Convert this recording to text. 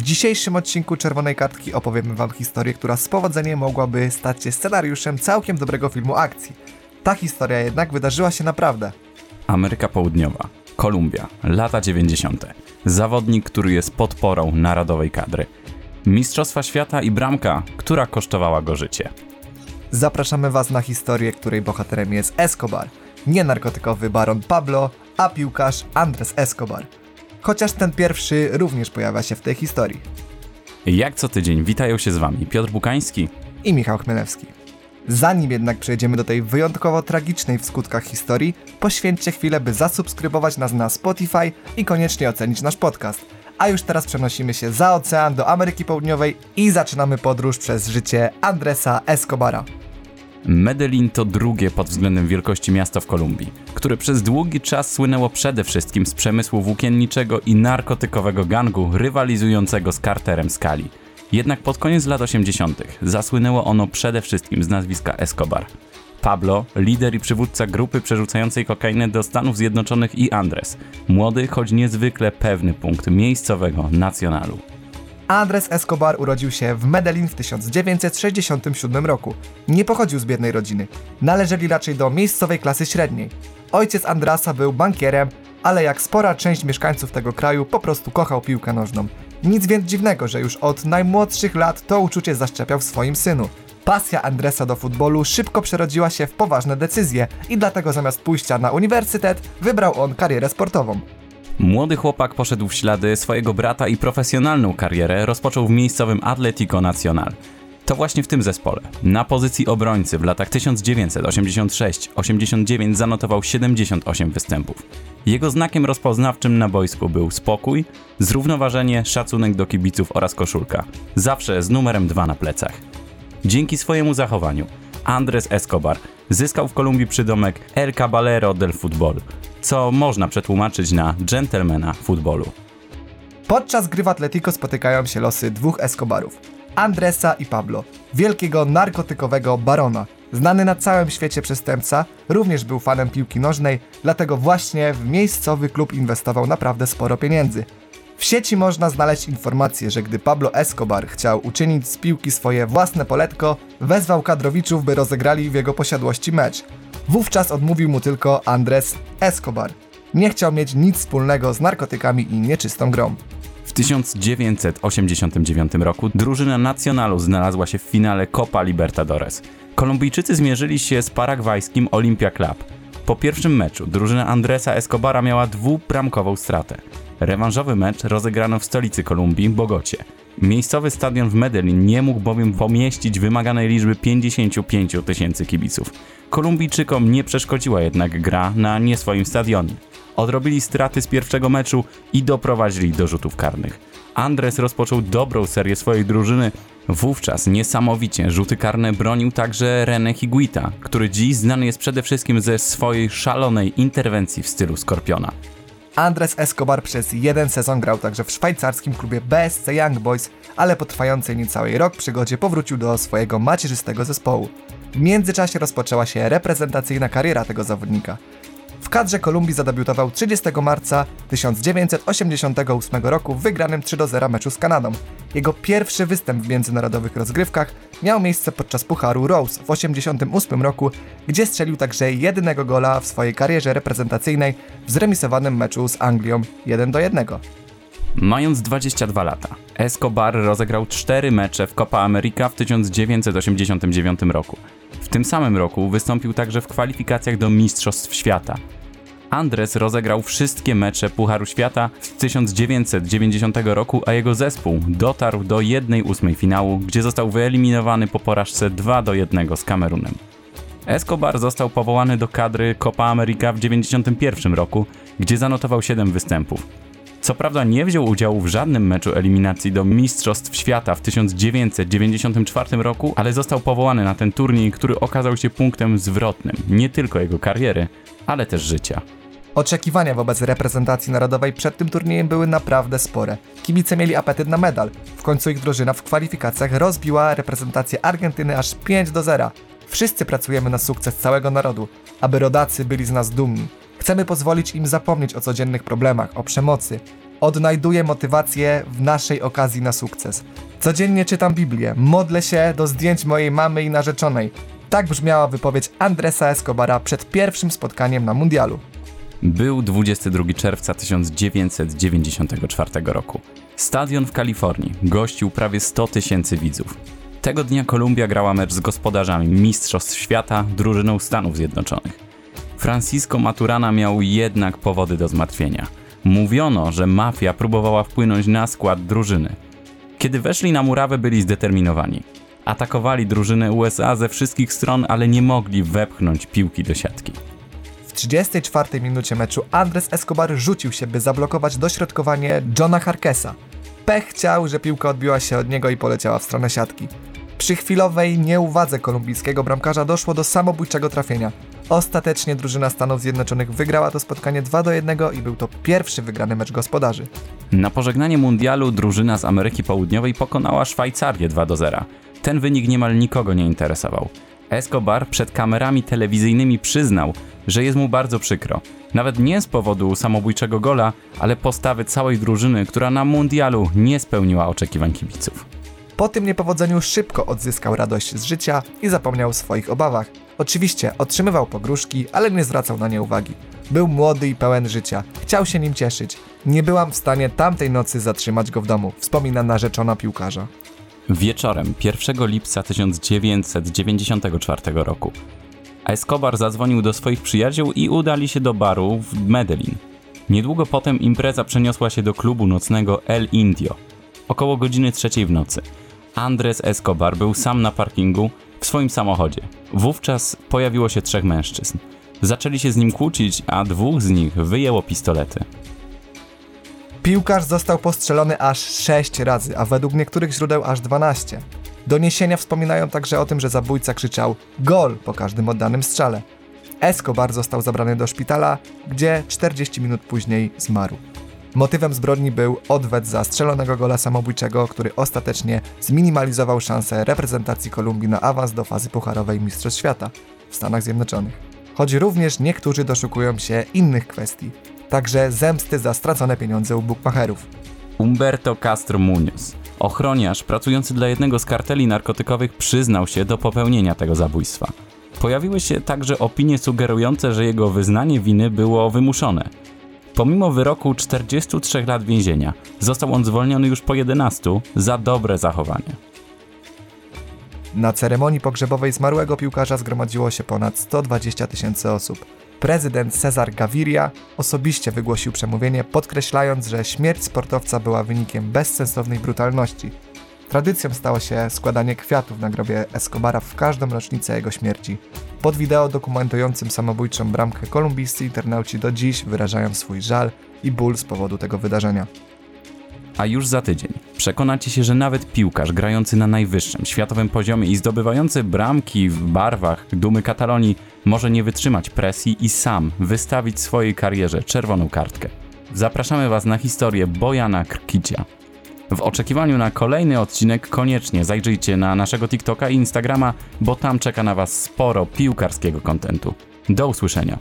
W dzisiejszym odcinku Czerwonej Kartki opowiemy Wam historię, która z powodzeniem mogłaby stać się scenariuszem całkiem dobrego filmu akcji. Ta historia jednak wydarzyła się naprawdę. Ameryka Południowa, Kolumbia, lata 90. Zawodnik, który jest podporą narodowej kadry. Mistrzostwa świata i bramka, która kosztowała go życie. Zapraszamy Was na historię, której bohaterem jest Escobar. Nie narkotykowy baron Pablo, a piłkarz Andres Escobar. Chociaż ten pierwszy również pojawia się w tej historii. Jak co tydzień witają się z Wami Piotr Bukański I Michał Chmielewski. Zanim jednak przejdziemy do tej wyjątkowo tragicznej w skutkach historii, poświęćcie chwilę, by zasubskrybować nas na Spotify i koniecznie ocenić nasz podcast. A już teraz przenosimy się za ocean do Ameryki Południowej i zaczynamy podróż przez życie Andresa Escobara. Medellin to drugie pod względem wielkości miasto w Kolumbii, które przez długi czas słynęło przede wszystkim z przemysłu włókienniczego i narkotykowego gangu rywalizującego z Carterem Skali. Jednak pod koniec lat 80. zasłynęło ono przede wszystkim z nazwiska Escobar. Pablo, lider i przywódca grupy przerzucającej kokainę do Stanów Zjednoczonych i Andres, młody, choć niezwykle pewny punkt miejscowego nacjonalu. Andres Escobar urodził się w Medellin w 1967 roku. Nie pochodził z biednej rodziny. Należeli raczej do miejscowej klasy średniej. Ojciec Andrasa był bankierem, ale jak spora część mieszkańców tego kraju po prostu kochał piłkę nożną. Nic więc dziwnego, że już od najmłodszych lat to uczucie zaszczepiał w swoim synu. Pasja Andresa do futbolu szybko przerodziła się w poważne decyzje i dlatego zamiast pójścia na uniwersytet wybrał on karierę sportową. Młody chłopak poszedł w ślady swojego brata i profesjonalną karierę rozpoczął w miejscowym Atletico Nacional. To właśnie w tym zespole, na pozycji obrońcy w latach 1986-89 zanotował 78 występów. Jego znakiem rozpoznawczym na boisku był spokój, zrównoważenie, szacunek do kibiców oraz koszulka. Zawsze z numerem 2 na plecach. Dzięki swojemu zachowaniu Andres Escobar zyskał w Kolumbii przydomek El Caballero del Futbol, co można przetłumaczyć na gentlemana futbolu. Podczas gry w Atletico spotykają się losy dwóch Escobarów. Andresa i Pablo, wielkiego narkotykowego barona. Znany na całym świecie przestępca, również był fanem piłki nożnej, dlatego właśnie w miejscowy klub inwestował naprawdę sporo pieniędzy. W sieci można znaleźć informację, że gdy Pablo Escobar chciał uczynić z piłki swoje własne poletko, wezwał kadrowiczów, by rozegrali w jego posiadłości mecz. Wówczas odmówił mu tylko Andres Escobar. Nie chciał mieć nic wspólnego z narkotykami i nieczystą grą. W 1989 roku drużyna Nacionalu znalazła się w finale Copa Libertadores. Kolumbijczycy zmierzyli się z paragwajskim Olympia Club. Po pierwszym meczu drużyna Andresa Escobara miała dwubramkową stratę. Rewanżowy mecz rozegrano w stolicy Kolumbii, Bogocie. Miejscowy stadion w Medellin nie mógł bowiem pomieścić wymaganej liczby 55 tysięcy kibiców. Kolumbijczykom nie przeszkodziła jednak gra na nie swoim stadionie. Odrobili straty z pierwszego meczu i doprowadzili do rzutów karnych. Andres rozpoczął dobrą serię swojej drużyny. Wówczas niesamowicie rzuty karne bronił także René Higuita, który dziś znany jest przede wszystkim ze swojej szalonej interwencji w stylu Skorpiona. Andres Escobar przez jeden sezon grał także w szwajcarskim klubie BSC Young Boys, ale po trwającej niecały rok przygodzie powrócił do swojego macierzystego zespołu. W międzyczasie rozpoczęła się reprezentacyjna kariera tego zawodnika. W kadrze Kolumbii zadebiutował 30 marca 1988 roku w wygranym 3-0 meczu z Kanadą. Jego pierwszy występ w międzynarodowych rozgrywkach miał miejsce podczas Pucharu Rose w 1988 roku, gdzie strzelił także jedynego gola w swojej karierze reprezentacyjnej w zremisowanym meczu z Anglią 1-1. Mając 22 lata, Escobar rozegrał 4 mecze w Copa America w 1989 roku. W tym samym roku wystąpił także w kwalifikacjach do Mistrzostw Świata. Andres rozegrał wszystkie mecze Pucharu Świata z 1990 roku, a jego zespół dotarł do 1-8 finału, gdzie został wyeliminowany po porażce 2 do 1 z Kamerunem. Escobar został powołany do kadry Copa America w 1991 roku, gdzie zanotował 7 występów. Co prawda nie wziął udziału w żadnym meczu eliminacji do Mistrzostw Świata w 1994 roku, ale został powołany na ten turniej, który okazał się punktem zwrotnym nie tylko jego kariery, ale też życia. Oczekiwania wobec reprezentacji narodowej przed tym turniejem były naprawdę spore. Kibice mieli apetyt na medal. W końcu ich drużyna w kwalifikacjach rozbiła reprezentację Argentyny aż 5 do 0. Wszyscy pracujemy na sukces całego narodu, aby rodacy byli z nas dumni. Chcemy pozwolić im zapomnieć o codziennych problemach, o przemocy. Odnajduję motywację w naszej okazji na sukces. Codziennie czytam Biblię, modlę się do zdjęć mojej mamy i narzeczonej. Tak brzmiała wypowiedź Andresa Escobara przed pierwszym spotkaniem na mundialu. Był 22 czerwca 1994 roku. Stadion w Kalifornii gościł prawie 100 tysięcy widzów. Tego dnia Kolumbia grała mecz z gospodarzami Mistrzostw Świata, drużyną Stanów Zjednoczonych. Francisco Maturana miał jednak powody do zmartwienia. Mówiono, że mafia próbowała wpłynąć na skład drużyny. Kiedy weszli na murawę, byli zdeterminowani. Atakowali drużynę USA ze wszystkich stron, ale nie mogli wepchnąć piłki do siatki. W 34 minucie meczu Andres Escobar rzucił się, by zablokować dośrodkowanie Johna Harkesa. Pech chciał, że piłka odbiła się od niego i poleciała w stronę siatki. Przy chwilowej nieuwadze kolumbijskiego bramkarza doszło do samobójczego trafienia. Ostatecznie drużyna Stanów Zjednoczonych wygrała to spotkanie 2 do 1 i był to pierwszy wygrany mecz gospodarzy. Na pożegnanie mundialu drużyna z Ameryki Południowej pokonała Szwajcarię 2 do 0. Ten wynik niemal nikogo nie interesował. Escobar przed kamerami telewizyjnymi przyznał, że jest mu bardzo przykro. Nawet nie z powodu samobójczego gola, ale postawy całej drużyny, która na mundialu nie spełniła oczekiwań kibiców. Po tym niepowodzeniu szybko odzyskał radość z życia i zapomniał o swoich obawach. Oczywiście otrzymywał pogróżki, ale nie zwracał na nie uwagi. Był młody i pełen życia, chciał się nim cieszyć. Nie byłam w stanie tamtej nocy zatrzymać go w domu, wspomina narzeczona piłkarza. Wieczorem 1 lipca 1994 roku Escobar zadzwonił do swoich przyjaciół i udali się do baru w Medellin. Niedługo potem impreza przeniosła się do klubu nocnego El Indio. Około godziny trzeciej w nocy. Andres Escobar był sam na parkingu w swoim samochodzie. Wówczas pojawiło się trzech mężczyzn. Zaczęli się z nim kłócić, a dwóch z nich wyjęło pistolety. Piłkarz został postrzelony aż 6 razy, a według niektórych źródeł aż 12. Doniesienia wspominają także o tym, że zabójca krzyczał gol po każdym oddanym strzale. Escobar został zabrany do szpitala, gdzie 40 minut później zmarł. Motywem zbrodni był odwet za strzelonego gola samobójczego, który ostatecznie zminimalizował szanse reprezentacji Kolumbii na awans do fazy pucharowej Mistrzostw Świata w Stanach Zjednoczonych. Choć również niektórzy doszukują się innych kwestii, także zemsty za stracone pieniądze u bukmacherów. Humberto Castro Muñoz, ochroniarz pracujący dla jednego z karteli narkotykowych, przyznał się do popełnienia tego zabójstwa. Pojawiły się także opinie sugerujące, że jego wyznanie winy było wymuszone. Pomimo wyroku 43 lat więzienia, został on zwolniony już po 11 za dobre zachowanie. Na ceremonii pogrzebowej zmarłego piłkarza zgromadziło się ponad 120 tysięcy osób. Prezydent Cezar Gaviria osobiście wygłosił przemówienie, podkreślając, że śmierć sportowca była wynikiem bezsensownej brutalności. Tradycją stało się składanie kwiatów na grobie Escobara w każdą rocznicę jego śmierci. Pod wideo dokumentującym samobójczą bramkę kolumbijscy internauci do dziś wyrażają swój żal i ból z powodu tego wydarzenia. A już za tydzień przekonacie się, że nawet piłkarz grający na najwyższym światowym poziomie i zdobywający bramki w barwach dumy Katalonii może nie wytrzymać presji i sam wystawić swojej karierze czerwoną kartkę. Zapraszamy Was na historię Bojana Krkicia. W oczekiwaniu na kolejny odcinek koniecznie zajrzyjcie na naszego TikToka i Instagrama, bo tam czeka na Was sporo piłkarskiego kontentu. Do usłyszenia.